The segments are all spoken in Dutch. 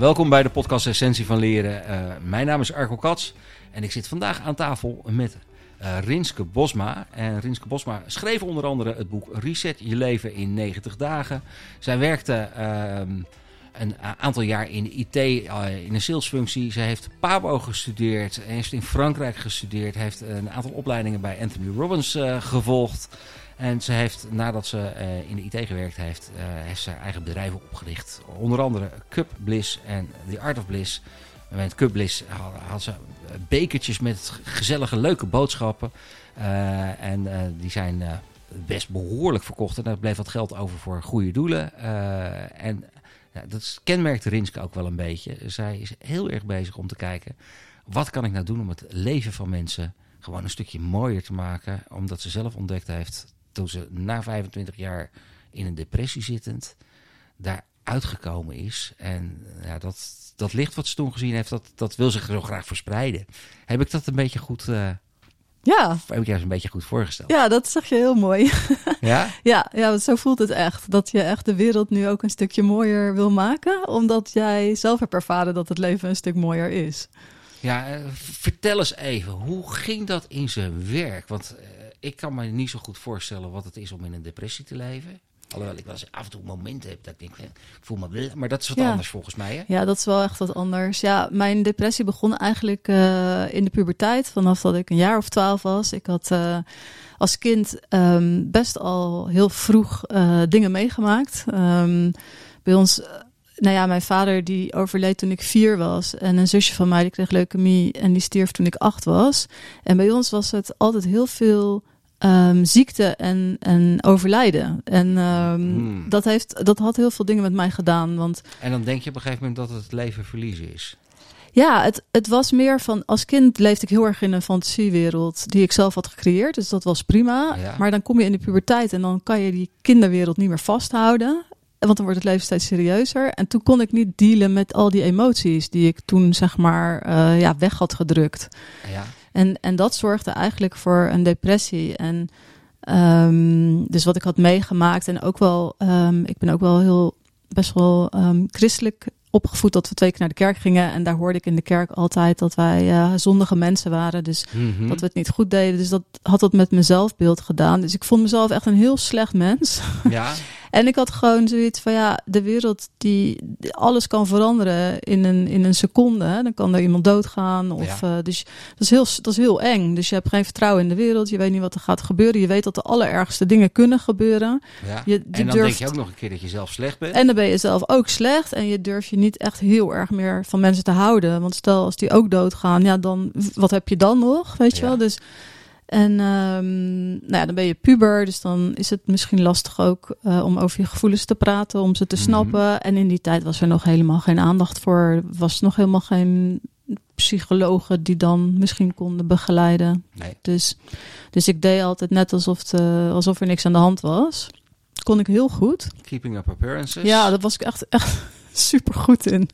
welkom bij de podcast Essentie van Leren. Uh, mijn naam is Arco Kats en ik zit vandaag aan tafel met uh, Rinske Bosma. En Rinske Bosma schreef onder andere het boek Reset je leven in 90 dagen. Zij werkte uh, een aantal jaar in IT, uh, in een salesfunctie. Zij heeft Pabo gestudeerd, heeft in Frankrijk gestudeerd, heeft een aantal opleidingen bij Anthony Robbins gevolgd. En ze heeft, nadat ze uh, in de IT gewerkt heeft, uh, heeft ze eigen bedrijven opgericht. Onder andere Cup Bliss en The Art of Bliss. En met Cup Bliss had, ze bekertjes met gezellige, leuke boodschappen. Uh, en die zijn best behoorlijk verkocht. En daar bleef wat geld over voor goede doelen. en ja, dat kenmerkt Rinske ook wel een beetje. Zij is heel erg bezig om te kijken... wat kan ik nou doen om het leven van mensen gewoon een stukje mooier te maken. Omdat ze zelf ontdekt heeft toen ze na 25 jaar in een depressie zittend daar uitgekomen is. En ja, dat, dat licht wat ze toen gezien heeft, dat, dat wil zich zo graag verspreiden. Heb ik dat een beetje goed... Uh, ja. Heb ik juist een beetje goed voorgesteld. Ja, dat zeg je heel mooi. Ja? ja, ja, zo voelt het echt. Dat je echt de wereld nu ook een stukje mooier wil maken. Omdat jij zelf hebt ervaren dat het leven een stuk mooier is. Ja, uh, vertel eens even, hoe ging dat in zijn werk? Want ik kan me niet zo goed voorstellen wat het is om in een depressie te leven. Alhoewel ik wel eens af en toe momenten heb dat ik denk, ik voel me wel. Maar dat is wat Ja. anders volgens mij. Hè? Ja, dat is wel echt wat anders. Ja, mijn depressie begon eigenlijk uh, in de puberteit. Vanaf dat ik een jaar of twaalf was. Ik had uh, als kind um, best al heel vroeg uh, dingen meegemaakt. Um, bij ons nou ja, mijn vader die overleed toen ik vier was. En een zusje van mij die kreeg leukemie en die stierf toen ik acht was. En bij ons was het altijd heel veel um, ziekte en, en overlijden. En um, hmm. dat, heeft, dat had heel veel dingen met mij gedaan. Want, en dan denk je op een gegeven moment dat het leven verliezen is. Ja, het, het was meer van als kind leefde ik heel erg in een fantasiewereld die ik zelf had gecreëerd. Dus dat was prima. Ja. Maar dan kom je in de puberteit en dan kan je die kinderwereld niet meer vasthouden. Want dan wordt het leven steeds serieuzer. En toen kon ik niet dealen met al die emoties die ik toen zeg maar uh, ja, weg had gedrukt. Ja. En, en dat zorgde eigenlijk voor een depressie. En um, dus wat ik had meegemaakt en ook wel, um, ik ben ook wel heel best wel um, christelijk opgevoed dat we twee keer naar de kerk gingen. En daar hoorde ik in de kerk altijd dat wij uh, zondige mensen waren. Dus mm -hmm. dat we het niet goed deden. Dus dat had dat met mijn zelfbeeld gedaan. Dus ik vond mezelf echt een heel slecht mens. Ja. En ik had gewoon zoiets van ja, de wereld die alles kan veranderen in een, in een seconde. Dan kan er iemand doodgaan. Of, ja. uh, dus dat is, heel, dat is heel eng. Dus je hebt geen vertrouwen in de wereld. Je weet niet wat er gaat gebeuren. Je weet dat de allerergste dingen kunnen gebeuren. Ja. Je, je en dan durft, denk je ook nog een keer dat je zelf slecht bent. En dan ben je zelf ook slecht. En je durft je niet echt heel erg meer van mensen te houden. Want stel als die ook doodgaan, ja, dan wat heb je dan nog? Weet je Ja. wel? Dus. En um, nou ja, dan ben je puber, dus dan is het misschien lastig ook uh, om over je gevoelens te praten, om ze te Mhm. snappen. En in die tijd was er nog helemaal geen aandacht voor. Was nog helemaal geen psychologen die dan misschien konden begeleiden. Nee. Dus, dus ik deed altijd net alsof, alsof er niks aan de hand was. Kon ik heel goed. Keeping up appearances. Ja, daar was ik echt, echt super goed in.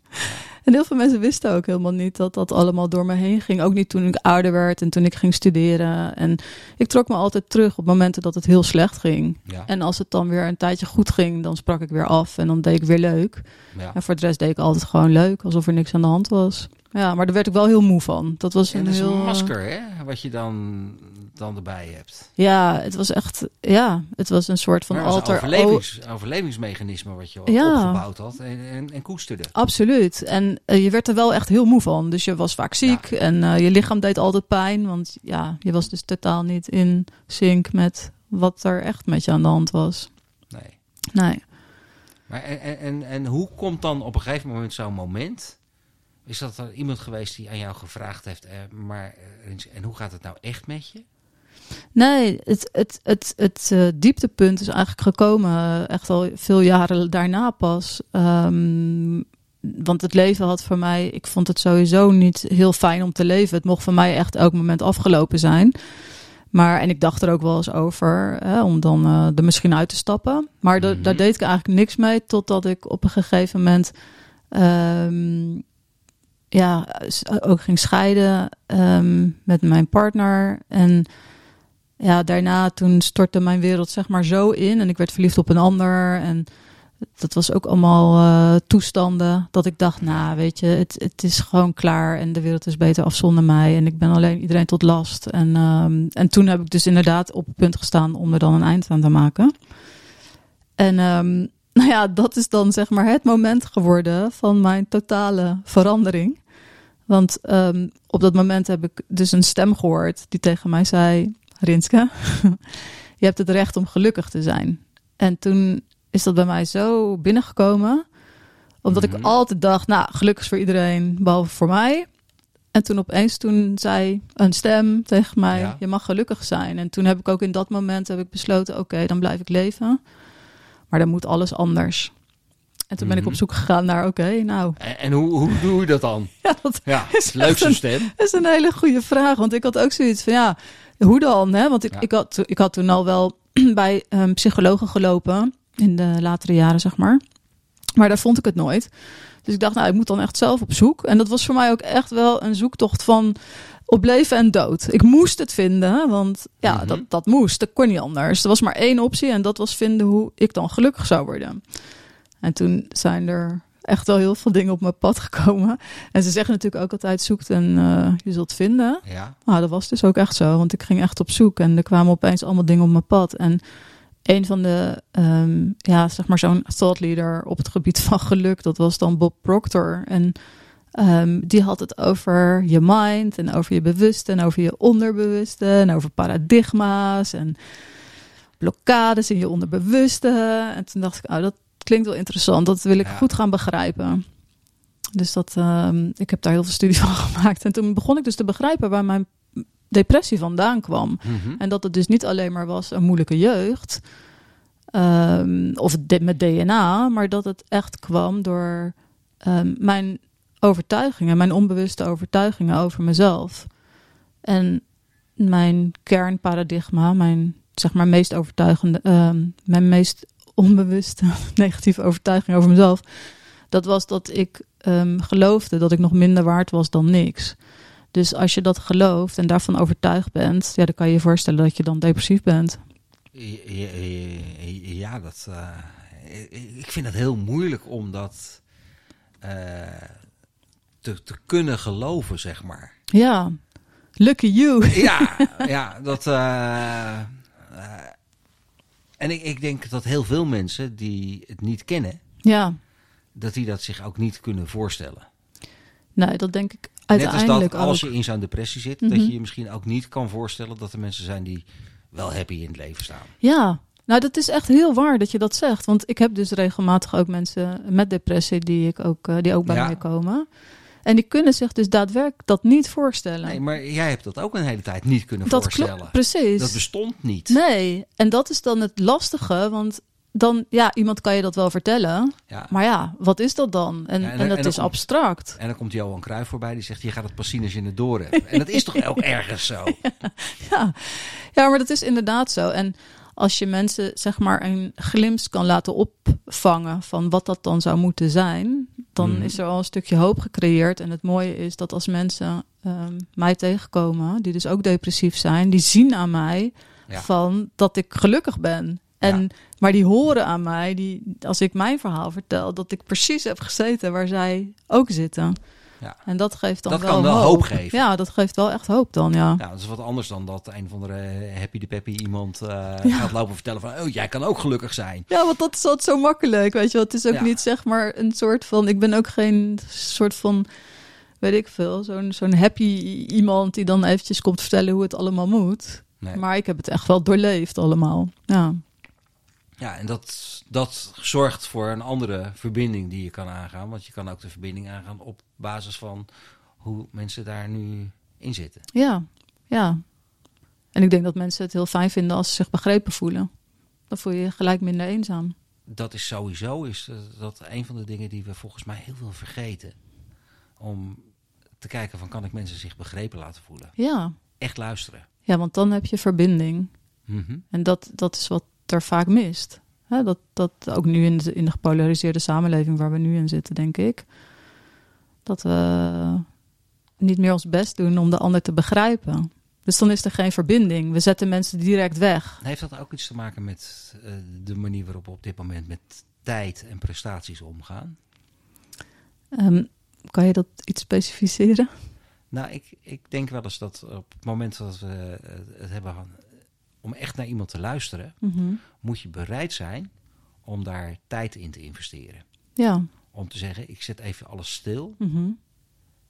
En heel veel mensen wisten ook helemaal niet dat dat allemaal door me heen ging. Ook niet toen ik ouder werd en toen ik ging studeren. En ik trok me altijd terug op momenten dat het heel slecht ging. Ja. En als het dan weer een tijdje goed ging, dan sprak ik weer af en dan deed ik weer leuk. ja. En voor de rest deed ik altijd gewoon leuk, alsof er niks aan de hand was. Ja, maar daar werd ik wel heel moe van. Dat was En een dat is heel... een masker, hè? Wat je dan, dan erbij hebt. Ja, het was echt... Ja, het was een soort van alter... overlevings, overlevingsmechanisme wat je Ja. opgebouwd had en, en, en koesterde. Absoluut. En uh, je werd er wel echt heel moe van. Dus je was vaak ziek Ja. en uh, je lichaam deed altijd pijn. Want ja, je was dus totaal niet in sync met wat er echt met je aan de hand was. Nee. Nee. Maar en, en, en, hoe komt dan op een gegeven moment zo'n moment? Is dat er iemand geweest die aan jou gevraagd heeft, eh, maar eh, en hoe gaat het nou echt met je? Nee, het, het, het, het uh, dieptepunt is eigenlijk gekomen uh, echt al veel jaren daarna pas. Um, want het leven had voor mij, ik vond het sowieso niet heel fijn om te leven. Het mocht voor mij echt elk moment afgelopen zijn. Maar, en ik dacht er ook wel eens over, hè, om dan uh, er misschien uit te stappen. Maar Mhm. daar deed ik eigenlijk niks mee, totdat ik op een gegeven moment um, ja, ook ging scheiden um, met mijn partner. En ja, daarna toen stortte mijn wereld zeg maar zo in. En ik werd verliefd op een ander. En dat was ook allemaal uh, toestanden. Dat ik dacht, nou weet je, het, het is gewoon klaar. En de wereld is beter af zonder mij. En ik ben alleen iedereen tot last. En, um, en toen heb ik dus inderdaad op het punt gestaan om er dan een eind aan te maken. En um, nou ja, dat is dan zeg maar het moment geworden van mijn totale verandering. Want um, op dat moment heb ik dus een stem gehoord die tegen mij zei: Rinske, je hebt het recht om gelukkig te zijn. En toen is dat bij mij zo binnengekomen. Omdat ik Mhm. altijd dacht, nou, gelukkig is voor iedereen, behalve voor mij. En toen opeens toen zei een stem tegen mij, Ja. je mag gelukkig zijn. En toen heb ik ook in dat moment heb ik besloten, oké, dan blijf ik leven. Maar dan moet alles anders. En toen ben ik Mhm. op zoek gegaan naar, oké, nou, En, en hoe, hoe doe je dat dan? ja, dat Ja, Is leuk echt zo'n een- stem. dat is een hele goede vraag. Want ik had ook zoiets van, ja, hoe dan? Hè? Want ik, Ja. ik, had, ik had toen al wel bij een psychologen gelopen. In de latere jaren, zeg maar. Maar daar vond ik het nooit. Dus ik dacht, nou, ik moet dan echt zelf op zoek. En dat was voor mij ook echt wel een zoektocht van op leven en dood. Ik moest het vinden, want ja, Mhm. dat, dat moest. Dat kon niet anders. Er was maar één optie en dat was vinden hoe ik dan gelukkig zou worden. En toen zijn er echt wel heel veel dingen op mijn pad gekomen. En ze zeggen natuurlijk ook altijd, zoekt en eh, je zult vinden. Ja. Nou, dat was dus ook echt zo, want ik ging echt op zoek en er kwamen opeens allemaal dingen op mijn pad. En een van de, ehm, ja, zeg maar zo'n thought leader op het gebied van geluk, dat was dan Bob Proctor. En ehm, die had het over je mind en over je bewuste en over je onderbewuste en over paradigma's en blokkades in je onderbewuste. En toen dacht ik, oh, dat klinkt wel interessant, dat wil ik Ja. goed gaan begrijpen. Dus dat, ehm, ik heb daar heel veel studie van gemaakt. En toen begon ik dus te begrijpen waar mijn depressie vandaan kwam. Mhm. En dat het dus niet alleen maar was een moeilijke jeugd. ehm, of met DNA, maar dat het echt kwam door ehm, mijn overtuigingen, mijn onbewuste overtuigingen over mezelf. En mijn kernparadigma, mijn zeg maar meest overtuigende, mijn meest onbewuste negatieve overtuiging over mezelf, dat was dat ik ehm, geloofde dat ik nog minder waard was dan niks. Dus als je dat gelooft en daarvan overtuigd bent, ja, dan kan je je voorstellen dat je dan depressief bent. Ja, ja, dat, eh, ik vind het heel moeilijk om dat eh, te, te kunnen geloven, zeg maar. Ja, lucky you. Ja, ja dat. eh, en ik, ik denk dat heel veel mensen die het niet kennen, Ja, dat die dat zich ook niet kunnen voorstellen. nee, dat denk ik Net als uiteindelijk dat als je in zo'n depressie zit, Mhm. dat je je misschien ook niet kan voorstellen dat er mensen zijn die wel happy in het leven staan. Ja, nou dat is echt heel waar dat je dat zegt. Want ik heb dus regelmatig ook mensen met depressie die, ik ook, eh, die ook bij Ja. mij komen. En die kunnen zich dus daadwerkelijk dat niet voorstellen. Nee, maar jij hebt dat ook een hele tijd niet kunnen dat voorstellen. klopt, precies. Dat bestond niet. Nee, en dat is dan het lastige, want dan, ja, iemand kan je dat wel vertellen, Ja. maar ja, wat is dat dan? En, Ja, en- en, dat en is komt- abstract. En dan komt Johan Cruijff voorbij, die zegt, je gaat het pas zien als je het door hebt. En dat is toch ook ergens zo? Ja. ja, maar dat is inderdaad zo. En als je mensen zeg maar een glimp kan laten opvangen van wat dat dan zou moeten zijn, dan Mhm. is er al een stukje hoop gecreëerd. En het mooie is dat als mensen ehm, mij tegenkomen, die dus ook depressief zijn, die zien aan mij Ja. van dat ik gelukkig ben. En, Ja. Maar die horen aan mij, die, als ik mijn verhaal vertel, dat ik precies heb gezeten waar zij ook zitten. Ja. En dat geeft dan Dat wel kan wel hoop geven. Ja, dat geeft wel echt hoop dan, ja. Ja, dat is wat anders dan dat een of andere happy de peppy iemand eh, Ja. gaat lopen vertellen van, oh, jij kan ook gelukkig zijn. Ja, want dat is altijd zo makkelijk, weet je wel. Het is ook Ja. niet zeg maar een soort van... Ik ben ook geen soort van, weet ik veel, zo'n zo'n happy iemand die dan eventjes komt vertellen hoe het allemaal moet. Nee. Maar ik heb het echt wel doorleefd allemaal. Ja, Ja, en dat, dat zorgt voor een andere verbinding die je kan aangaan. Want je kan ook de verbinding aangaan op basis van hoe mensen daar nu in zitten. ja, ja. En ik denk dat mensen het heel fijn vinden als ze zich begrepen voelen. Dan voel je je gelijk minder eenzaam. Dat is sowieso is dat een van de dingen die we volgens mij heel veel vergeten. Om te kijken van kan ik mensen zich begrepen laten voelen. Ja, Echt luisteren. ja want dan heb je verbinding. Mhm. En dat, dat is wat er vaak mist. Hè, dat, dat ook nu in de, in de gepolariseerde samenleving waar we nu in zitten, denk ik. Dat we niet meer ons best doen om de ander te begrijpen. Dus dan is er geen verbinding. We zetten mensen direct weg. Heeft dat ook iets te maken met eh, de manier waarop we op dit moment met tijd en prestaties omgaan? Ehm, kan je dat iets specificeren? Nou, ik, ik denk wel eens dat op het moment dat we eh, het hebben om echt naar iemand te luisteren, Mhm. moet je bereid zijn om daar tijd in te investeren. Ja. Om te zeggen, ik zet even alles stil. Mhm.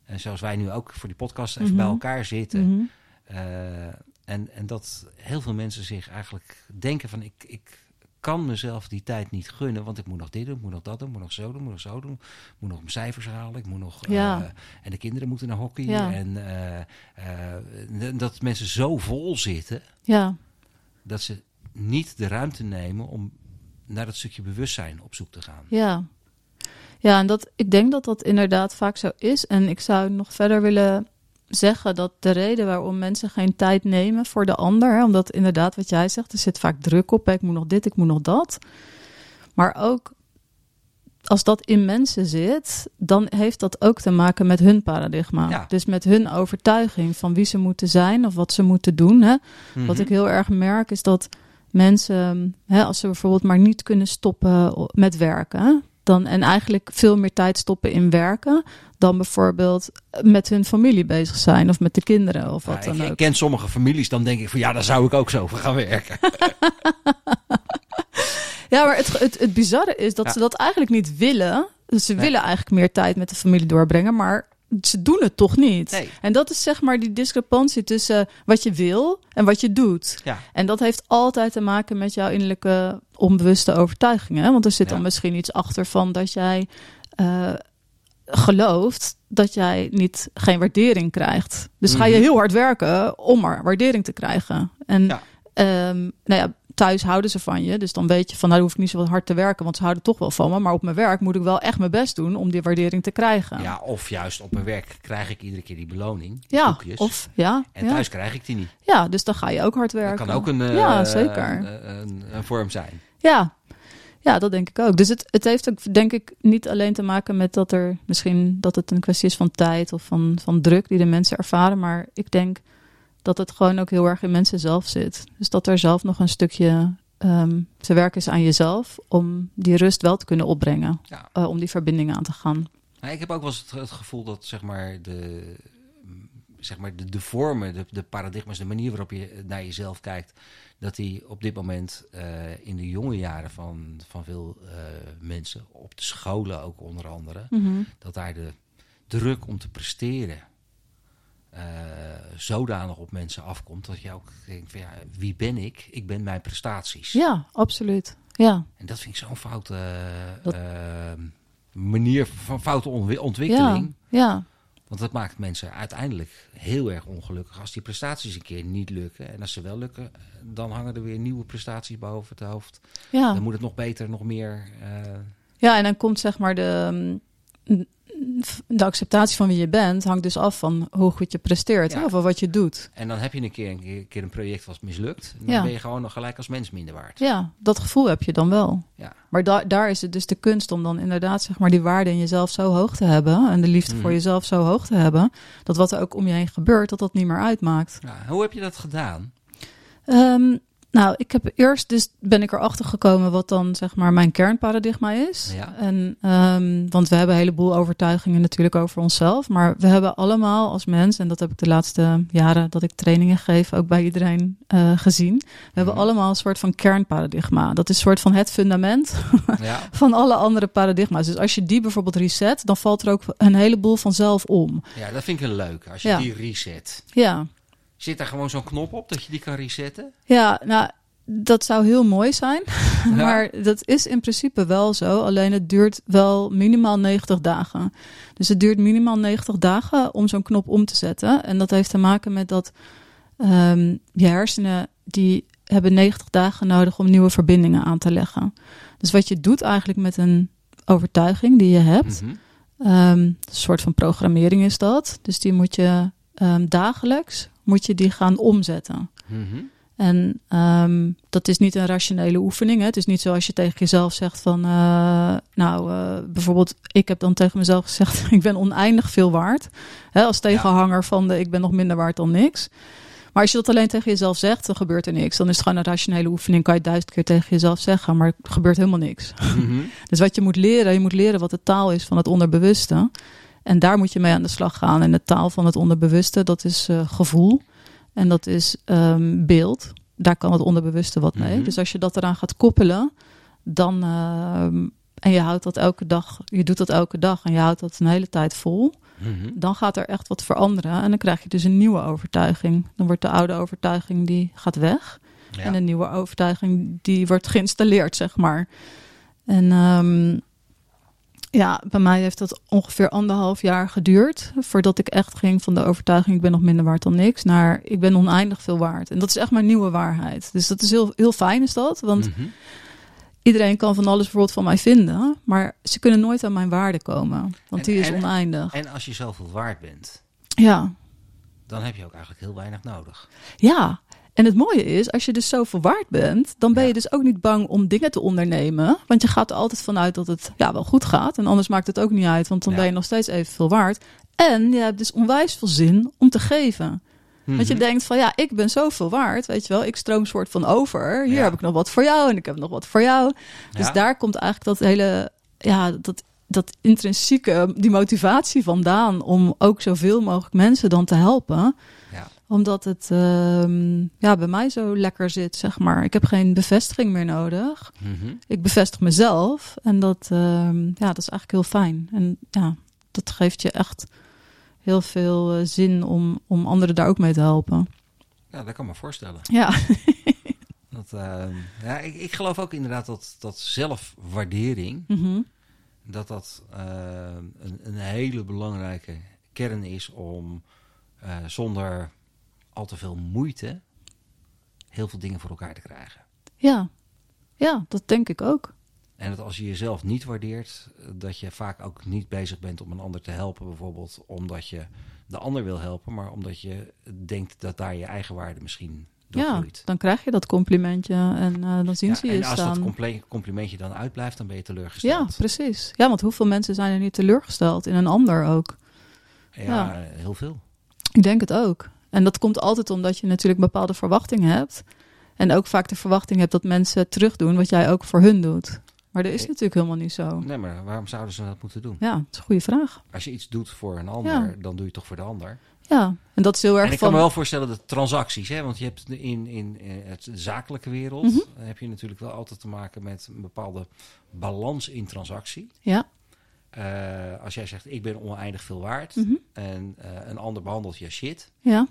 En zoals wij nu ook voor die podcast even Mhm. bij elkaar zitten. Eh, en, en dat heel veel mensen zich eigenlijk denken van ik, ik kan mezelf die tijd niet gunnen, want ik moet nog dit doen, ik moet nog dat doen, ik moet nog zo doen, ik moet nog zo doen, ik moet nog mijn cijfers halen, ik moet nog Ja. eh, en de kinderen moeten naar hockey Ja. en eh, dat mensen zo vol zitten Ja. Dat ze niet de ruimte nemen om naar dat stukje bewustzijn op zoek te gaan. Ja. Ja, en dat, ik denk dat dat inderdaad vaak zo is. En ik zou nog verder willen zeggen dat de reden waarom mensen geen tijd nemen voor de ander, omdat inderdaad wat jij zegt, er zit vaak druk op, ik moet nog dit, ik moet nog dat. Maar ook als dat in mensen zit, dan heeft dat ook te maken met hun paradigma. Ja. Dus met hun overtuiging van wie ze moeten zijn of wat ze moeten doen. Hè. Wat Mhm. ik heel erg merk is dat mensen, hè, als ze bijvoorbeeld maar niet kunnen stoppen met werken, dan, en eigenlijk veel meer tijd stoppen in werken, dan bijvoorbeeld met hun familie bezig zijn of met de kinderen of wat Ja, dan ik, ik ook. ken sommige families, dan denk ik van ja, daar zou ik ook zo voor gaan werken. Ja, maar het, het, het bizarre is dat Ja. ze dat eigenlijk niet willen. Dus ze Nee. willen eigenlijk meer tijd met de familie doorbrengen, maar ze doen het toch niet. Nee. En dat is zeg maar die discrepantie tussen wat je wil en wat je doet. Ja. En dat heeft altijd te maken met jouw innerlijke onbewuste overtuigingen. hè? Want er zit dan misschien iets achter van dat jij eh, gelooft dat jij niet geen waardering krijgt. Dus ga je Mhm. heel hard werken om maar waardering te krijgen. En Ja. ehm, nou ja, thuis houden ze van je. Dus dan weet je van, nou hoef ik niet zo hard te werken, want ze houden toch wel van me. Maar op mijn werk moet ik wel echt mijn best doen om die waardering te krijgen. Ja, of juist op mijn werk krijg ik iedere keer die beloning. Ja, koekjes. of ja, en ja. thuis krijg ik die niet. ja, dus dan ga je ook hard Dat werken. kan ook een, eh, ja, zeker. Een, een, een vorm zijn. Ja. ja, dat denk ik ook. Dus het, het heeft ook, denk ik, niet alleen te maken met dat er misschien dat het een kwestie is van tijd of van, van druk die de mensen ervaren. Maar ik denk dat het gewoon ook heel erg in mensen zelf zit. Dus dat er zelf nog een stukje ehm, te werken is aan jezelf om die rust wel te kunnen opbrengen. Ja. eh, om die verbinding aan te gaan. Nou, ik heb ook wel eens het, het gevoel dat zeg maar, de, zeg maar, de, de vormen, de, de paradigma's, de manier waarop je naar jezelf kijkt, dat die op dit moment eh, in de jonge jaren van, van veel eh, mensen, op de scholen ook onder andere, dat daar de druk om te presteren eh, zodanig op mensen afkomt dat je ook denkt van ja, wie ben ik? Ik ben mijn prestaties. Ja, absoluut. Ja, En dat vind ik zo'n foute Dat- eh, manier van foute ontwi- ja, ontwikkeling. ja. Want dat maakt mensen uiteindelijk heel erg ongelukkig als die prestaties een keer niet lukken. En als ze wel lukken, dan hangen er weer nieuwe prestaties boven het hoofd. ja. Dan moet het nog beter, nog meer. eh, Ja, en dan komt zeg maar de, mm, de acceptatie van wie je bent, hangt dus af van hoe goed je presteert Ja. hè, of wat je doet. en dan heb je een keer een, keer, een project wat mislukt. Dan Ja. ben je gewoon nog gelijk als mens minder waard. Ja, dat gevoel heb je dan wel. Ja. Maar da daar is het dus de kunst om dan inderdaad zeg maar die waarde in jezelf zo hoog te hebben en de liefde voor Mhm. jezelf zo hoog te hebben, dat wat er ook om je heen gebeurt, dat dat niet meer uitmaakt. Ja, hoe heb je dat gedaan? Ehm, nou, ik heb eerst dus ben ik erachter gekomen wat dan zeg maar mijn kernparadigma is. Ja. En ehm, want we hebben een heleboel overtuigingen natuurlijk over onszelf, maar we hebben allemaal als mens en dat heb ik de laatste jaren dat ik trainingen geef ook bij iedereen eh, gezien. We hebben Mhm. allemaal een soort van kernparadigma. Dat is een soort van het fundament Ja. van alle andere paradigma's. Dus als je die bijvoorbeeld reset, dan valt er ook een heleboel vanzelf om. ja, dat vind ik een leuk. Als je die reset. Ja. Zit daar gewoon zo'n knop op dat je die kan resetten? Ja, nou, dat zou heel mooi zijn. maar dat is in principe wel zo. Alleen het duurt wel minimaal 90 dagen. Dus het duurt minimaal 90 dagen om zo'n knop om te zetten. En dat heeft te maken met dat ehm, je hersenen die hebben 90 dagen nodig om nieuwe verbindingen aan te leggen. Dus wat je doet eigenlijk met een overtuiging die je hebt, Mhm. Ehm, een soort van programmering is dat. Dus die moet je ehm, dagelijks moet je die gaan omzetten. Mhm. En ehm, dat is niet een rationele oefening. Hè? Het is niet zoals je tegen jezelf zegt van... eh, nou, eh, bijvoorbeeld, ik heb dan tegen mezelf gezegd... ik ben oneindig veel waard. Hè, als tegenhanger van de ik ben nog minder waard dan niks. Maar als je dat alleen tegen jezelf zegt, dan gebeurt er niks. Dan is het gewoon een rationele oefening. Kan je duizend keer tegen jezelf zeggen, maar er gebeurt helemaal niks. Mhm. Dus wat je moet leren, je moet leren wat de taal is van het onderbewuste. En daar moet je mee aan de slag gaan. En de taal van het onderbewuste, dat is eh, gevoel. En dat is ehm, beeld. Daar kan het onderbewuste wat mee. Mhm. Dus als je dat eraan gaat koppelen, dan. ehm, en je houdt dat elke dag, je doet dat elke dag en je houdt dat een hele tijd vol. Mhm. Dan gaat er echt wat veranderen. En dan krijg je dus een nieuwe overtuiging. Dan wordt de oude overtuiging die gaat weg. Ja. En een nieuwe overtuiging die wordt geïnstalleerd, zeg maar. En ehm, ja, bij mij heeft dat ongeveer anderhalf jaar geduurd. Voordat ik echt ging van de overtuiging: ik ben nog minder waard dan niks. naar ik ben oneindig veel waard. En dat is echt mijn nieuwe waarheid. Dus dat is heel, heel fijn, is dat. Want Mhm. iedereen kan van alles bijvoorbeeld van mij vinden. Maar ze kunnen nooit aan mijn waarde komen. Want En- die is en- oneindig. En als je zoveel waard bent, ja. dan heb je ook eigenlijk heel weinig nodig. Ja, en het mooie is, als je dus zoveel waard bent, dan ben je dus ook niet bang om dingen te ondernemen. Want je gaat er altijd vanuit dat het ja, wel goed gaat. En anders maakt het ook niet uit, want dan ben je nog steeds evenveel waard. En je hebt dus onwijs veel zin om te geven. Want je Mhm. denkt van ja, ik ben zoveel waard, weet je wel. Ik stroom soort van over. Hier Ja. heb ik nog wat voor jou en ik heb nog wat voor jou. Dus Ja. daar komt eigenlijk dat hele, ja, dat, dat intrinsieke, die motivatie vandaan om ook zoveel mogelijk mensen dan te helpen. Omdat het ehm, ja, bij mij zo lekker zit, zeg maar. Ik heb geen bevestiging meer nodig. Mhm. Ik bevestig mezelf. En dat, ehm, ja, dat is eigenlijk heel fijn. En ja, dat geeft je echt heel veel eh, zin om, om anderen daar ook mee te helpen. Ja, dat kan me voorstellen. Ja, Dat, ehm, ja, ik, ik geloof ook inderdaad dat, dat zelfwaardering, Mhm. dat dat een, een hele belangrijke kern is om eh, zonder al te veel moeite heel veel dingen voor elkaar te krijgen. ja. ja, dat denk ik ook. En dat als je jezelf niet waardeert, dat je vaak ook niet bezig bent om een ander te helpen, bijvoorbeeld omdat je de ander wil helpen, maar omdat je denkt dat daar je eigen waarde misschien door Ja, groeit. dan krijg je dat complimentje en eh, dan zien Ja, ze je en als dat staan. complimentje dan uitblijft, dan ben je Ja, teleurgesteld. precies. Ja, want hoeveel mensen zijn er niet teleurgesteld in een ander ook? Ja, Ja. heel veel. Ik denk het ook. En dat komt altijd omdat je natuurlijk bepaalde verwachtingen hebt. En ook vaak de verwachting hebt dat mensen terugdoen wat jij ook voor hun doet. Maar dat is Nee. natuurlijk helemaal niet zo. Nee, maar waarom zouden ze dat moeten doen? Ja, dat is een goede vraag. Als je iets doet voor een ander, Ja. dan doe je het toch voor de ander. Ja, en dat is heel En erg ik van... kan me wel voorstellen dat transacties, hè, want je hebt in, in eh, het zakelijke wereld, Mhm. heb je natuurlijk wel altijd te maken met een bepaalde balans in transactie. Ja, Eh, als jij zegt, ik ben oneindig veel waard mhm. en eh, een ander behandelt je shit, ja,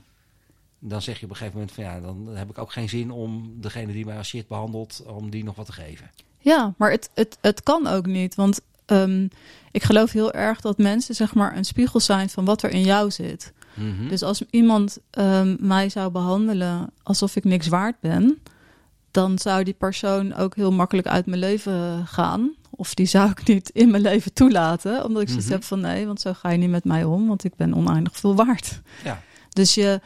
dan zeg je op een gegeven moment van ja, dan heb ik ook geen zin om degene die mij als shit behandelt, om die nog wat te geven. ja, maar het, het, het kan ook niet. Want ehm, ik geloof heel erg dat mensen zeg maar een spiegel zijn van wat er in jou zit. Mhm. Dus als iemand ehm, mij zou behandelen alsof ik niks waard ben, dan zou die persoon ook heel makkelijk uit mijn leven gaan. Of die zou ik niet in mijn leven toelaten, omdat ik zoiets Mhm. heb van nee, want zo ga je niet met mij om, want ik ben oneindig veel waard. Ja. Dus je,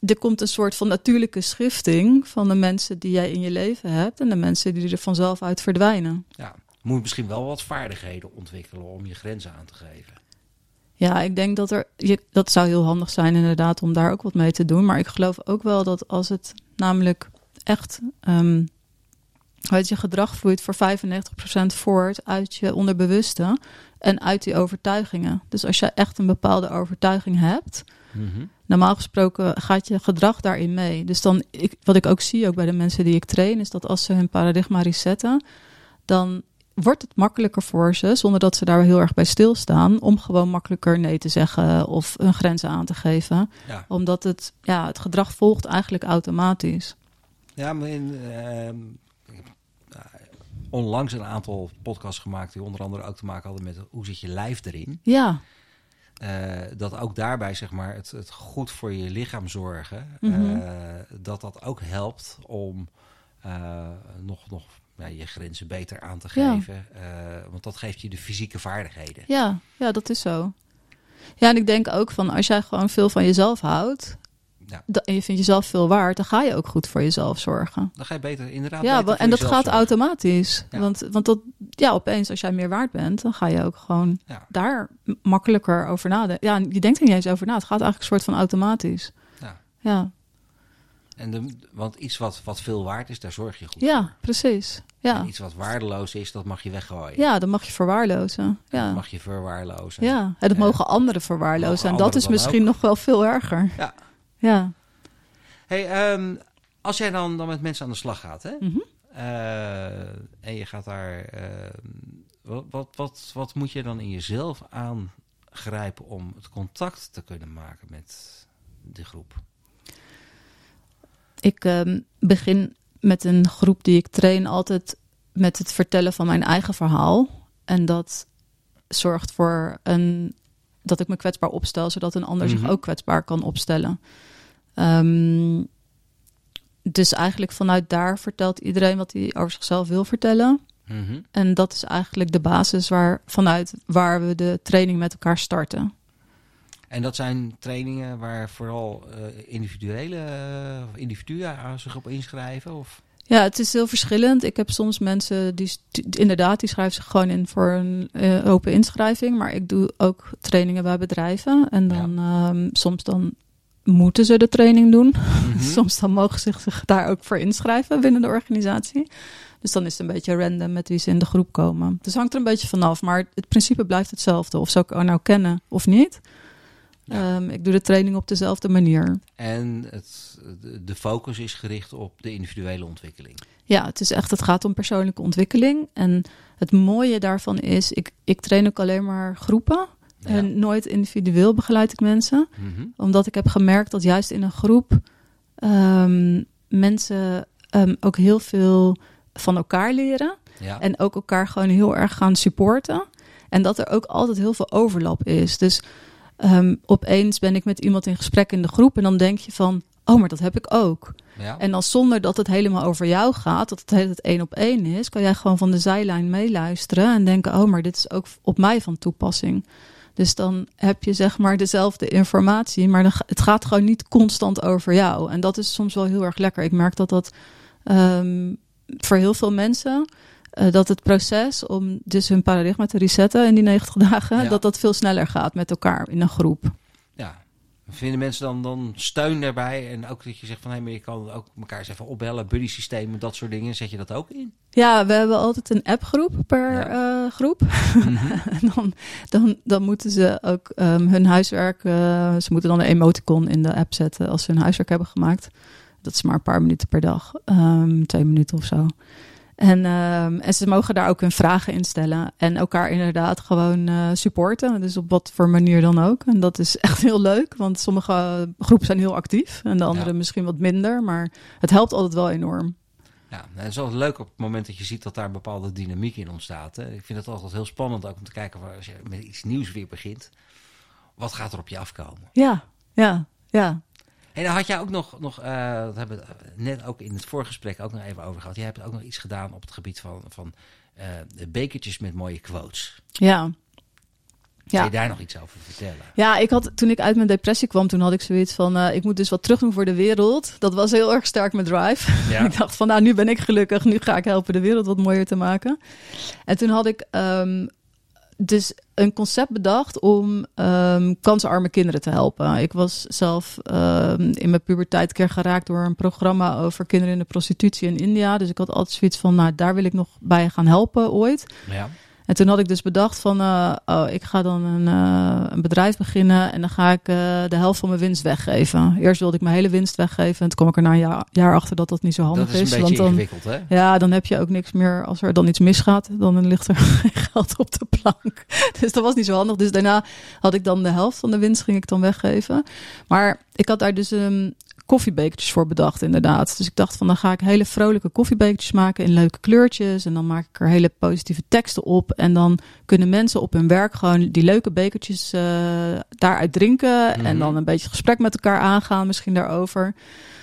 er komt een soort van natuurlijke schifting van de mensen die jij in je leven hebt en de mensen die er vanzelf uit verdwijnen. ja. Moet je misschien wel wat vaardigheden ontwikkelen om je grenzen aan te geven. Ja, ik denk dat er. Je, dat zou heel handig zijn, inderdaad, om daar ook wat mee te doen. Maar ik geloof ook wel dat als het namelijk echt. weet je, gedrag vloeit voor 95% voort uit je onderbewuste en uit die overtuigingen. Dus als je echt een bepaalde overtuiging hebt, Mhm. Normaal gesproken gaat je gedrag daarin mee. Dus dan, ik, wat ik ook zie, ook bij de mensen die ik train, is dat als ze hun paradigma resetten, dan wordt het makkelijker voor ze, zonder dat ze daar heel erg bij stilstaan, om gewoon makkelijker nee te zeggen of hun grenzen aan te geven. Ja. Omdat het, ja, het gedrag volgt eigenlijk automatisch. Ja, maar in, ehm, ik heb eh, onlangs een aantal podcasts gemaakt die onder andere ook te maken hadden met hoe zit je lijf erin. Ja, Eh, dat ook daarbij zeg maar het, het goed voor je lichaam zorgen, Mhm. eh, dat dat ook helpt om eh, nog, nog ja, je grenzen beter aan te geven. Want dat geeft je de fysieke vaardigheden. ja, ja, dat is zo. Ja, en ik denk ook van als jij gewoon veel van jezelf houdt Ja. en je vindt jezelf veel waard, dan ga je ook goed voor jezelf zorgen. Dan ga je beter inderdaad. Ja, beter en dat gaat zorgen. automatisch. Ja. Want, want dat, ja, opeens als jij meer waard bent, dan ga je ook gewoon Ja. daar makkelijker over nadenken. Ja, je denkt er niet eens over na. Het gaat eigenlijk een soort van automatisch. Ja. ja. En de, want iets wat, wat veel waard is, daar zorg je goed Ja, voor. precies. Ja. En iets wat waardeloos is, dat mag je weggooien. ja, dan mag je verwaarlozen. Dat Ja, mag je verwaarlozen. ja. en dat Ja. mogen anderen verwaarlozen. En dat anderen is misschien nog wel veel erger. Ja. Ja. Hey, ehm, als jij dan, dan met mensen aan de slag gaat, hè? Mhm. Eh, en je gaat daar. ehm, wat, wat, wat, wat moet je dan in jezelf aangrijpen om het contact te kunnen maken met de groep? Ik ehm, begin met een groep die ik train altijd met het vertellen van mijn eigen verhaal. En dat zorgt voor een, dat ik me kwetsbaar opstel, zodat een ander Mhm. zich ook kwetsbaar kan opstellen. Ehm, dus eigenlijk vanuit daar vertelt iedereen wat hij over zichzelf wil vertellen. Mhm. En dat is eigenlijk de basis waar, vanuit waar we de training met elkaar starten. En dat zijn trainingen waar vooral eh, individuele of individuen zich op inschrijven? Of? Ja, het is heel verschillend. Ik heb soms mensen die inderdaad, die schrijven zich gewoon in voor een eh, open inschrijving. Maar ik doe ook trainingen bij bedrijven. En dan ehm, soms dan moeten ze de training doen. Mhm. Soms dan mogen ze zich daar ook voor inschrijven binnen de organisatie. Dus dan is het een beetje random met wie ze in de groep komen. Dus hangt er een beetje vanaf. Maar het principe blijft hetzelfde. Of ze elkaar nou kennen of niet. Ja. Ehm, ik doe de training op dezelfde manier. En het, de- de focus is gericht op de individuele ontwikkeling. Ja, het is echt, het gaat om persoonlijke ontwikkeling. En het mooie daarvan is, ik, ik train ook alleen maar groepen. Ja. En nooit individueel begeleid ik mensen. Mhm. Omdat ik heb gemerkt dat juist in een groep ehm, mensen ehm, ook heel veel van elkaar leren. ja. En ook elkaar gewoon heel erg gaan supporten. En dat er ook altijd heel veel overlap is. Dus ehm, opeens ben ik met iemand in gesprek in de groep. En dan denk je van, oh, maar dat heb ik ook. ja. En dan zonder dat het helemaal over jou gaat, dat het hele tijd één op één is, kan jij gewoon van de zijlijn meeluisteren en denken: oh, maar dit is ook op mij van toepassing. Dus dan heb je zeg maar dezelfde informatie, maar dan, het gaat gewoon niet constant over jou. En dat is soms wel heel erg lekker. Ik merk dat dat ehm, voor heel veel mensen, eh, dat het proces om dus hun paradigma te resetten in die 90 dagen, Ja. dat dat veel sneller gaat met elkaar in een groep. ja. Vinden mensen dan, dan steun daarbij? En ook dat je zegt van hé, maar je kan ook elkaar eens even opbellen, buddy systemen, dat soort dingen. Zet je dat ook in? Ja, we hebben altijd een appgroep per Ja. eh, groep. en dan, dan, dan moeten ze ook ehm, hun huiswerk. eh, ze moeten dan een emoticon in de app zetten als ze hun huiswerk hebben gemaakt. Dat is maar een paar minuten per dag, ehm, twee minuten of zo. En, ehm, en ze mogen daar ook hun vragen in stellen. En elkaar inderdaad gewoon eh, supporten. Dus op wat voor manier dan ook. En dat is echt heel leuk. Want sommige groepen zijn heel actief. En de andere Ja. misschien wat minder. Maar het helpt altijd wel enorm. Ja, nou, het is altijd leuk op het moment dat je ziet dat daar een bepaalde dynamiek in ontstaat. Hè. Ik vind het altijd heel spannend ook om te kijken waar, als je met iets nieuws weer begint. Wat gaat er op je afkomen? Ja, ja, ja. En dan had jij ook nog, nog eh, dat hebben we net ook in het voorgesprek ook nog even over gehad. Jij hebt ook nog iets gedaan op het gebied van, van de bekertjes met mooie quotes. Ja. Kun Ja. je daar nog iets over vertellen? Ja, ik had, toen ik uit mijn depressie kwam, toen had ik zoiets van, eh, ik moet dus wat terugdoen voor de wereld. Dat was heel erg sterk mijn drive. Ja. ik dacht van, nou, nu ben ik gelukkig, nu ga ik helpen de wereld wat mooier te maken. En toen had ik ehm, dus een concept bedacht om ehm kansarme kinderen te helpen. Ik was zelf ehm, in mijn puberteit keer geraakt door een programma over kinderen in de prostitutie in India. Dus ik had altijd zoiets van, nou, daar wil ik nog bij gaan helpen ooit. Ja. En toen had ik dus bedacht van, eh, oh, ik ga dan een, eh, een bedrijf beginnen en dan ga ik eh, de helft van mijn winst weggeven. Eerst wilde ik mijn hele winst weggeven en toen kwam ik er na een jaar, jaar achter dat dat niet zo handig Dat is een want beetje dan, ingewikkeld, hè? ja, dan heb je ook niks meer. Als er dan iets misgaat, dan ligt er geen geld op de plank. Dus dat was niet zo handig. Dus daarna had ik dan de helft van de winst ging ik dan weggeven. Maar ik had daar dus een koffiebekertjes voor bedacht, inderdaad. Dus ik dacht van, dan ga ik hele vrolijke koffiebekertjes maken in leuke kleurtjes. En dan maak ik er hele positieve teksten op. En dan kunnen mensen op hun werk gewoon die leuke bekertjes eh, daaruit drinken. Mhm. En dan een beetje gesprek met elkaar aangaan, misschien daarover.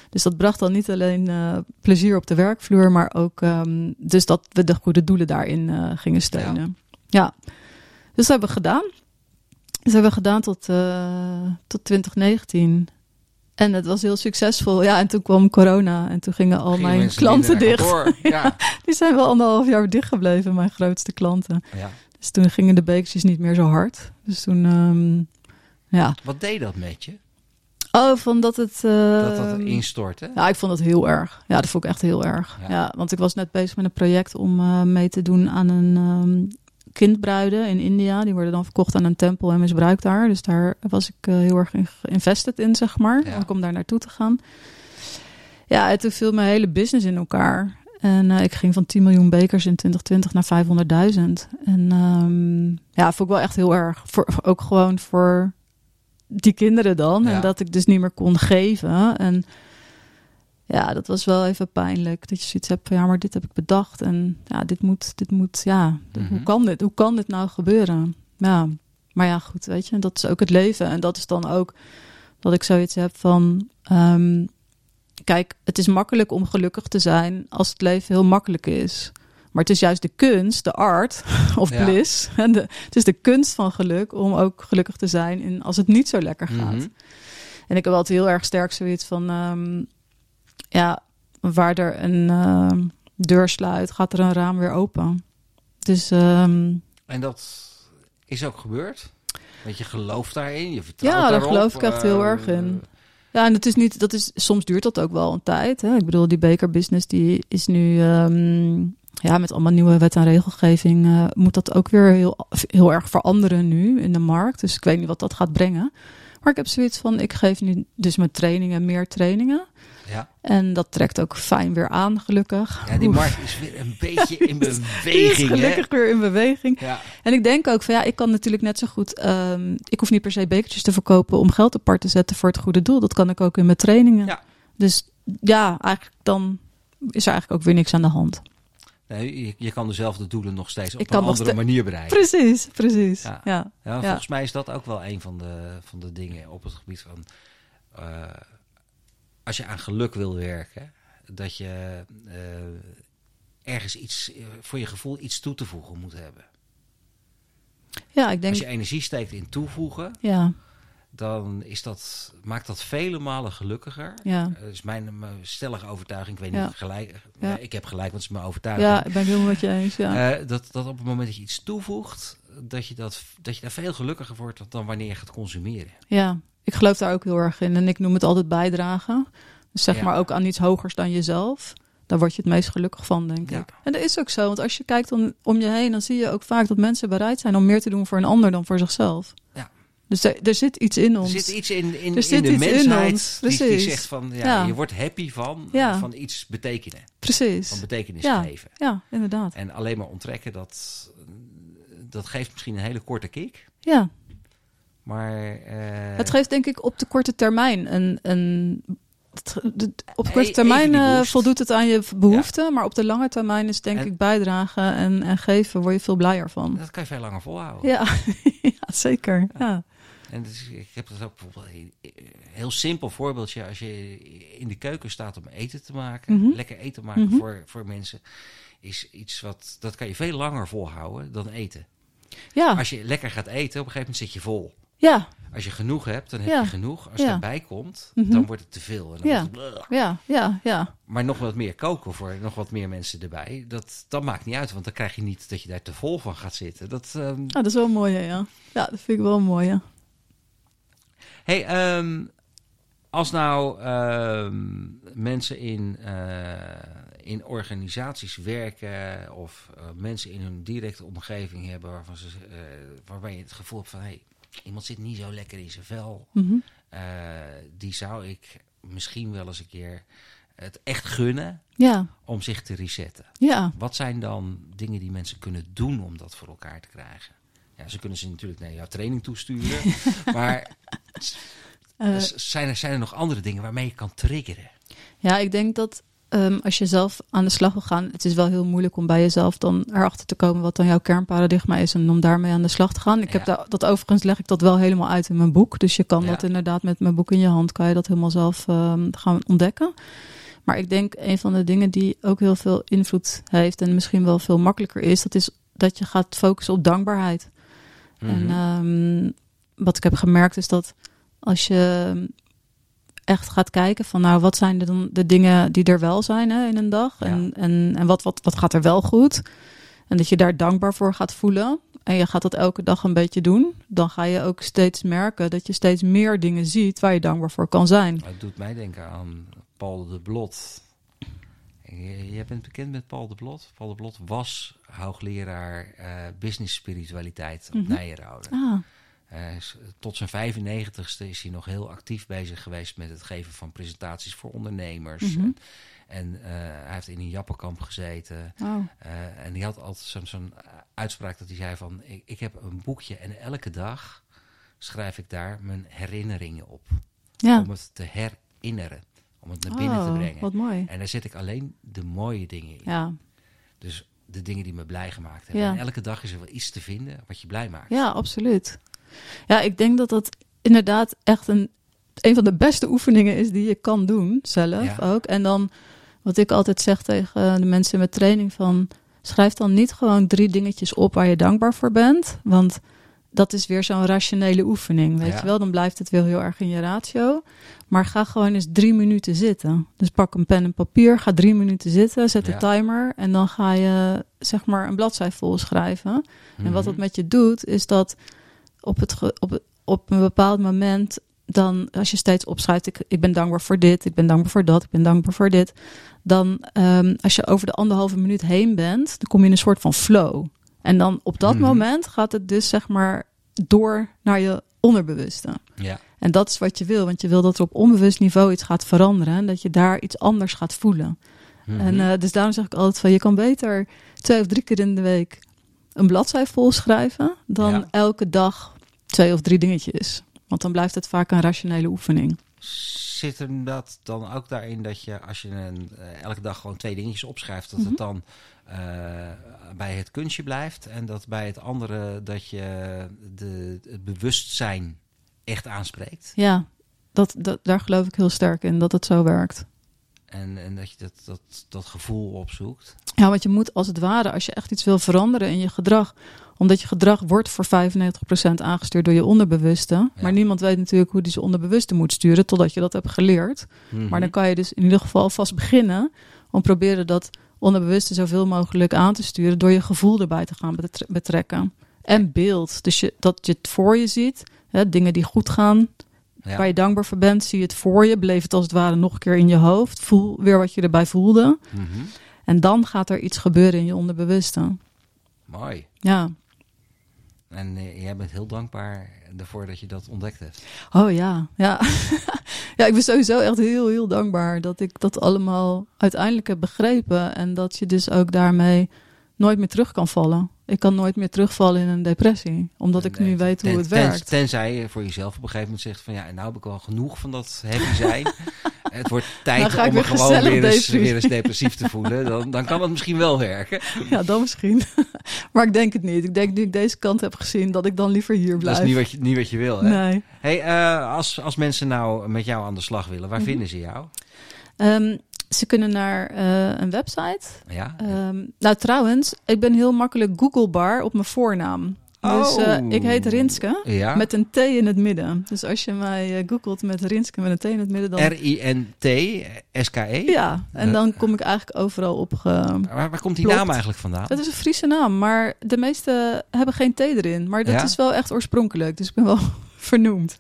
Dus dat bracht dan niet alleen eh, plezier op de werkvloer, maar ook ehm, dus dat we de goede doelen daarin eh, gingen steunen. Ja. dus dat hebben we gedaan. Dat hebben we gedaan tot, tot 2019. En het was heel succesvol. Ja, en toen kwam corona en toen gingen al mijn klanten dicht. Ja. Die zijn wel anderhalf jaar dicht gebleven, mijn grootste klanten. ja. Dus toen gingen de bekertjes niet meer zo hard. Dus toen, ehm, ja. Wat deed dat met je? Oh, van dat het... Uh, dat dat instort, hè? Ja, ik vond het heel erg. Ja, dat vond ik echt heel erg. Ja, want ik was net bezig met een project om uh, mee te doen aan een um, kindbruiden in India. Die worden dan verkocht aan een tempel en misbruikt daar. Dus daar was ik uh, heel erg in geïnvested in, zeg maar. Ja. Ook om daar naartoe te gaan. Ja, en toen viel mijn hele business in elkaar. En uh, ik ging van 10 miljoen bekers in 2020 naar 500.000. En um, ja, vond ik wel echt heel erg. Voor, ook gewoon voor die kinderen dan. Ja. En dat ik dus niet meer kon geven. En ja, dat was wel even pijnlijk. Dat je zoiets hebt van ja, maar dit heb ik bedacht. En ja, dit moet, dit moet, ja, mm -hmm. hoe kan dit? Hoe kan dit nou gebeuren? Ja, maar ja, goed, weet je, dat is ook het leven. En dat is dan ook dat ik zoiets heb van. Um, kijk, het is makkelijk om gelukkig te zijn als het leven heel makkelijk is. Maar het is juist de kunst, de art of ja. bliss. En de, het is de kunst van geluk om ook gelukkig te zijn in, als het niet zo lekker gaat. Mm -hmm. En ik heb altijd heel erg sterk zoiets van, um, ja, waar er een uh, deur sluit, gaat er een raam weer open. Dus, um, en dat is ook gebeurd? Want je gelooft daarin, je vertrouwt Ja, daar daarop, geloof ik echt heel uh, erg in. Ja, en het is niet, dat is, soms duurt dat ook wel een tijd. Hè? Ik bedoel, die bekerbusiness die is nu, um, ja, met allemaal nieuwe wet en regelgeving, uh, moet dat ook weer heel, heel erg veranderen nu in de markt. Dus ik weet niet wat dat gaat brengen. Maar ik heb zoiets van, ik geef nu dus met trainingen meer trainingen. Ja. En dat trekt ook fijn weer aan, gelukkig. Ja, die markt is weer een beetje in beweging. gelukkig hè? weer in beweging. Ja. En ik denk ook van ja, ik kan natuurlijk net zo goed. Um, ik hoef niet per se bekertjes te verkopen om geld apart te zetten voor het goede doel. Dat kan ik ook in mijn trainingen. Ja. Dus ja, eigenlijk dan is er eigenlijk ook weer niks aan de hand. Nee, je, je kan dezelfde doelen nog steeds op Ik een andere manier bereiken. Precies, precies. Ja. Ja. Ja, Ja. volgens mij is dat ook wel een van de, van de dingen op het gebied van... eh, als je aan geluk wil werken, dat je eh, ergens iets, eh, voor je gevoel iets toe te voegen moet hebben. Ja, ik denk. Als je energie steekt in toevoegen, Ja, dan is dat, maakt dat vele malen gelukkiger. ja. Dat is mijn, mijn stellige overtuiging. Ik weet Ja. niet of ik gelijk. Ja. nee, ik heb gelijk, want het is mijn overtuiging. ja, ik ben helemaal met je eens. Ja. Eh, dat, dat op het moment dat je iets toevoegt, dat je, dat, dat je daar veel gelukkiger wordt dan wanneer je gaat consumeren. ja, ik geloof daar ook heel erg in. En ik noem het altijd bijdragen. Dus zeg Ja. maar ook aan iets hogers dan jezelf. Daar word je het meest gelukkig van, denk Ja. ik. En dat is ook zo. Want als je kijkt om, om je heen, dan zie je ook vaak dat mensen bereid zijn om meer te doen voor een ander dan voor zichzelf. Ja. Dus er, er zit iets in Er ons. zit iets in, in, Er in de iets in mensheid ons, die, zegt van, ja, Ja. je wordt happy van, van iets betekenen. Precies. Van betekenis geven. Ja, inderdaad. En alleen maar onttrekken, dat, dat geeft misschien een hele korte kick. Ja. Maar eh, Het geeft denk ik op de korte termijn een. een op de korte termijn eh, voldoet het aan je behoeften, maar op de lange termijn is denk En- ik bijdragen en, en geven, word je veel blijer van. dat kan je veel langer volhouden. Ja, ja zeker. Ja. En dus, ik heb dat ook bijvoorbeeld een heel simpel voorbeeldje. Als je in de keuken staat om eten te maken, Mhm. lekker eten maken Mhm. voor, voor mensen, is iets wat dat kan je veel langer volhouden dan eten. Ja. Als je lekker gaat eten, op een gegeven moment zit je vol. ja, Als je genoeg hebt, dan heb Ja. je genoeg. Als Ja. erbij komt, Mhm. dan wordt het te veel. En dan Ja. het ja, ja, ja. Maar nog wat meer koken voor nog wat meer mensen erbij, dat, dat maakt niet uit. Want dan krijg je niet dat je daar te vol van gaat zitten. Dat, ehm, Ah, dat is wel mooi, hè, ja. Ja, dat vind ik wel mooi, ja. Hey, ehm, als nou ehm, mensen in, eh, in organisaties werken of eh, mensen in hun directe omgeving hebben waarvan ze, eh, waarbij je het gevoel hebt van hey, iemand zit niet zo lekker in zijn vel, Mhm. eh, die zou ik misschien wel eens een keer het echt gunnen Ja, om zich te resetten. ja. Wat zijn dan dingen die mensen kunnen doen om dat voor elkaar te krijgen? Ja, ze kunnen ze natuurlijk naar jouw training toesturen, maar Eh, zijn, er, zijn er nog andere dingen waarmee je kan triggeren? Ja, ik denk dat ehm, als je zelf aan de slag wil gaan, het is wel heel moeilijk om bij jezelf dan erachter te komen wat dan jouw kernparadigma is en om daarmee aan de slag te gaan. Ik heb Ja. daar, dat overigens leg ik dat wel helemaal uit in mijn boek. Dus je kan Ja. dat inderdaad met mijn boek in je hand, kan je dat helemaal zelf ehm, gaan ontdekken. Maar ik denk een van de dingen die ook heel veel invloed heeft en misschien wel veel makkelijker is, dat is dat je gaat focussen op dankbaarheid. En Mhm. ehm, wat ik heb gemerkt is dat als je echt gaat kijken van nou wat zijn er dan de dingen die er wel zijn hè, in een dag Ja. en, en, en wat, wat, wat gaat er wel goed en dat je daar dankbaar voor gaat voelen en je gaat dat elke dag een beetje doen, dan ga je ook steeds merken dat je steeds meer dingen ziet waar je dankbaar voor kan zijn. Het doet mij denken aan Paul de Blot. Jij bent bekend met Paul de Blot. Paul de Blot was hoogleraar uh, business spiritualiteit op mm Nijenrode. Ah. Uh, tot zijn 95ste is hij nog heel actief bezig geweest met het geven van presentaties voor ondernemers. Mhm. En, en uh, hij heeft in een jappenkamp gezeten. Wow. Uh, en die had altijd zo'n uitspraak dat hij zei van... Ik, ik, heb een boekje en elke dag schrijf ik daar mijn herinneringen op. Ja. Om het te herinneren. Om het naar binnen te Oh, brengen. Wat mooi. En daar zet ik alleen de mooie dingen in. Ja. Dus de dingen die me blij gemaakt hebben. Ja. En elke dag is er wel iets te vinden wat je blij maakt. ja, absoluut. Ja, ik denk dat dat inderdaad echt een, een van de beste oefeningen is die je kan doen zelf Ja. ook. En dan, wat ik altijd zeg tegen de mensen met training van... schrijf dan niet gewoon drie dingetjes op waar je dankbaar voor bent. Want dat is weer zo'n rationele oefening, weet Ja. je wel. Dan blijft het wel heel erg in je ratio. Maar ga gewoon eens drie minuten zitten. Dus pak een pen en papier, ga drie minuten zitten, zet de Ja. timer... en dan ga je zeg maar een bladzij vol schrijven. En wat dat Mhm. met je doet, is dat op, het op, op een bepaald moment, dan als je steeds opschrijft, ik, ik ben dankbaar voor dit, ik ben dankbaar voor dat, ik ben dankbaar voor dit. Dan ehm, als je over de anderhalve minuut heen bent, dan kom je in een soort van flow. En dan op dat Mhm. moment gaat het dus zeg maar door naar je onderbewuste. Ja. En dat is wat je wil, want je wil dat er op onbewust niveau iets gaat veranderen en dat je daar iets anders gaat voelen. Mhm. En eh, dus daarom zeg ik altijd van je kan beter twee of drie keer in de week een bladzij vol schrijven dan Ja. elke dag twee of drie dingetjes. Want dan blijft het vaak een rationele oefening. Zit er dat dan ook daarin dat je als je een, eh, elke dag gewoon twee dingetjes opschrijft, dat Mhm. het dan eh, bij het kunstje blijft en dat bij het andere dat je de, het bewustzijn echt aanspreekt? Ja, dat, dat, daar geloof ik heel sterk in dat het zo werkt. En, en dat je dat, dat, dat gevoel opzoekt. Ja, want je moet als het ware, als je echt iets wil veranderen in je gedrag, omdat je gedrag wordt voor 95% aangestuurd door je onderbewuste. Ja. Maar niemand weet natuurlijk hoe die zijn onderbewuste moet sturen totdat je dat hebt geleerd. Mhm. Maar dan kan je dus in ieder geval alvast beginnen om proberen dat onderbewuste zoveel mogelijk aan te sturen door je gevoel erbij te gaan betre- betrekken. En beeld. Dus je, dat je het voor je ziet, hè, dingen die goed gaan, Ja. waar je dankbaar voor bent, zie je het voor je, beleef het als het ware nog een keer in je hoofd, voel weer wat je erbij voelde. Mhm. En dan gaat er iets gebeuren in je onderbewuste. Mooi. Ja. En eh, jij bent heel dankbaar ervoor dat je dat ontdekt hebt. Oh ja, ja. ja, ik ben sowieso echt heel, heel dankbaar dat ik dat allemaal uiteindelijk heb begrepen. En dat je dus ook daarmee nooit meer terug kan vallen. Ik kan nooit meer terugvallen in een depressie, omdat ik Nee, nu weet hoe het ten- werkt. Tenzij je voor jezelf op een gegeven moment zegt van ja, nou heb ik al genoeg van dat heavy zijn. het wordt tijd om me gewoon weer eens, depressief. weer eens depressief te voelen. Dan, dan kan het misschien wel werken. Ja, dan misschien. maar ik denk het niet. Ik denk nu ik deze kant heb gezien, dat ik dan liever hier blijf. Dat is niet wat je, niet wat je wil. Hè? Nee. Hey, eh, als, als mensen nou met jou aan de slag willen, waar Mhm. vinden ze jou? Ehm, ze kunnen naar eh, een website. Ja? Ehm, nou, trouwens, ik ben heel makkelijk Googlebar op mijn voornaam. Dus Oh. eh, ik heet Rinske. ja? Met een T in het midden. Dus als je mij eh, googelt met Rinske met een T in het midden, dan... R-I-N-T-S-K-E? Ja, en dan kom ik eigenlijk overal op. Ge... Waar, waar komt die naam eigenlijk vandaan? Het is een Friese naam, maar de meeste hebben geen T erin. Maar dat Ja? is wel echt oorspronkelijk, dus ik ben wel vernoemd.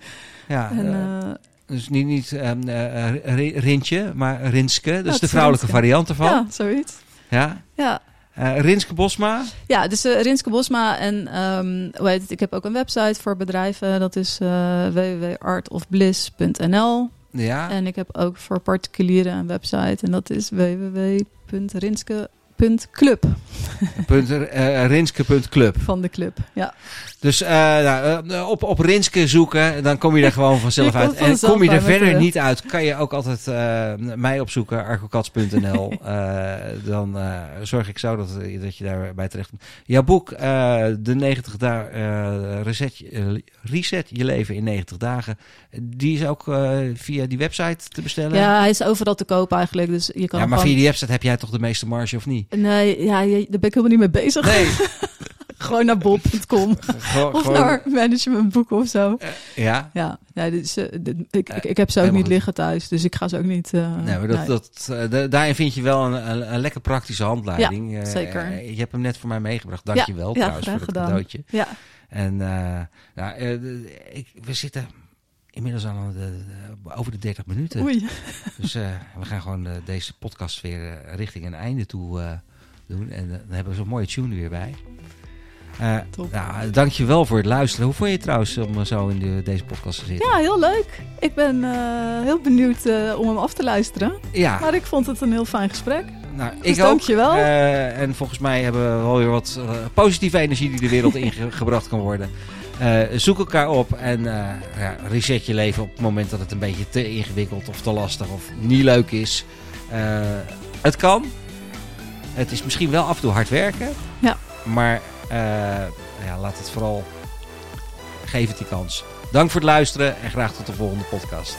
Ja, En, eh, eh, dus niet, niet ehm, eh, Ri- Rintje, maar Rinske. Dat is de vrouwelijke Rinske. variant ervan. ja, zoiets. Ja. Ja, Eh, Rinske Bosma. ja dus eh, Rinske Bosma en ehm, hoe heet het? ik heb ook een website voor bedrijven. Dat is eh www.artofbliss.nl. Ja. En ik heb ook voor particulieren een website en dat is www.rinske.club Punt, eh, Rinske.club. van de club. Ja, Dus eh, nou, eh, op, op Rinske zoeken, dan kom je er gewoon vanzelf uit. En kom je er verder niet uit, kan je ook altijd eh, mij opzoeken, argokats.nl. Eh, dan eh, zorg ik zo dat, dat je daarbij terecht komt. Jouw boek, eh, De 90 dagen, eh, reset, eh, reset je leven in 90 dagen, die is ook eh, via die website te bestellen. ja hij is overal te koop eigenlijk. Dus je kan Ja, maar via die website heb jij toch de meeste marge of niet? Nee, ja, daar ben ik helemaal niet mee bezig. Nee. gewoon naar. Gewoon- Of gewoon- naar managementboeken of zo. ja. Ja, ja dit is, eh, dit- ik, ik, ik heb ze ook helemaal niet liggen thuis, dus ik ga ze ook niet... eh, Nee, maar dat, nee. dat, da- daarin vind je wel een, een, een lekker praktische handleiding. Ja, zeker. je hebt hem net voor mij meegebracht. Dank je wel ja, trouwens voor het cadeautje. Ja, En nou, ik, we zitten inmiddels al de, over de 30 minuten. oei. Dus eh, we gaan gewoon eh, deze podcast weer eh, richting een einde toe doen. En dan hebben we zo'n mooie tune weer bij. Top. nou, dankjewel voor het luisteren. Hoe vond je het trouwens om zo in de, deze podcast te zitten? Ja, heel leuk. Ik ben heel benieuwd om hem af te luisteren. Ja, Maar ik vond het een heel fijn gesprek. nou, Dus ik ook. dankjewel. Eh, en volgens mij hebben we wel weer wat positieve energie die de wereld ingebracht kan worden. Eh, zoek elkaar op en eh, ja, reset je leven op het moment dat het een beetje te ingewikkeld of te lastig of niet leuk is. Eh, het kan. Het is misschien wel af en toe hard werken. Ja. Maar ja, laat het vooral. Geef het die kans. Dank voor het luisteren en graag tot de volgende podcast.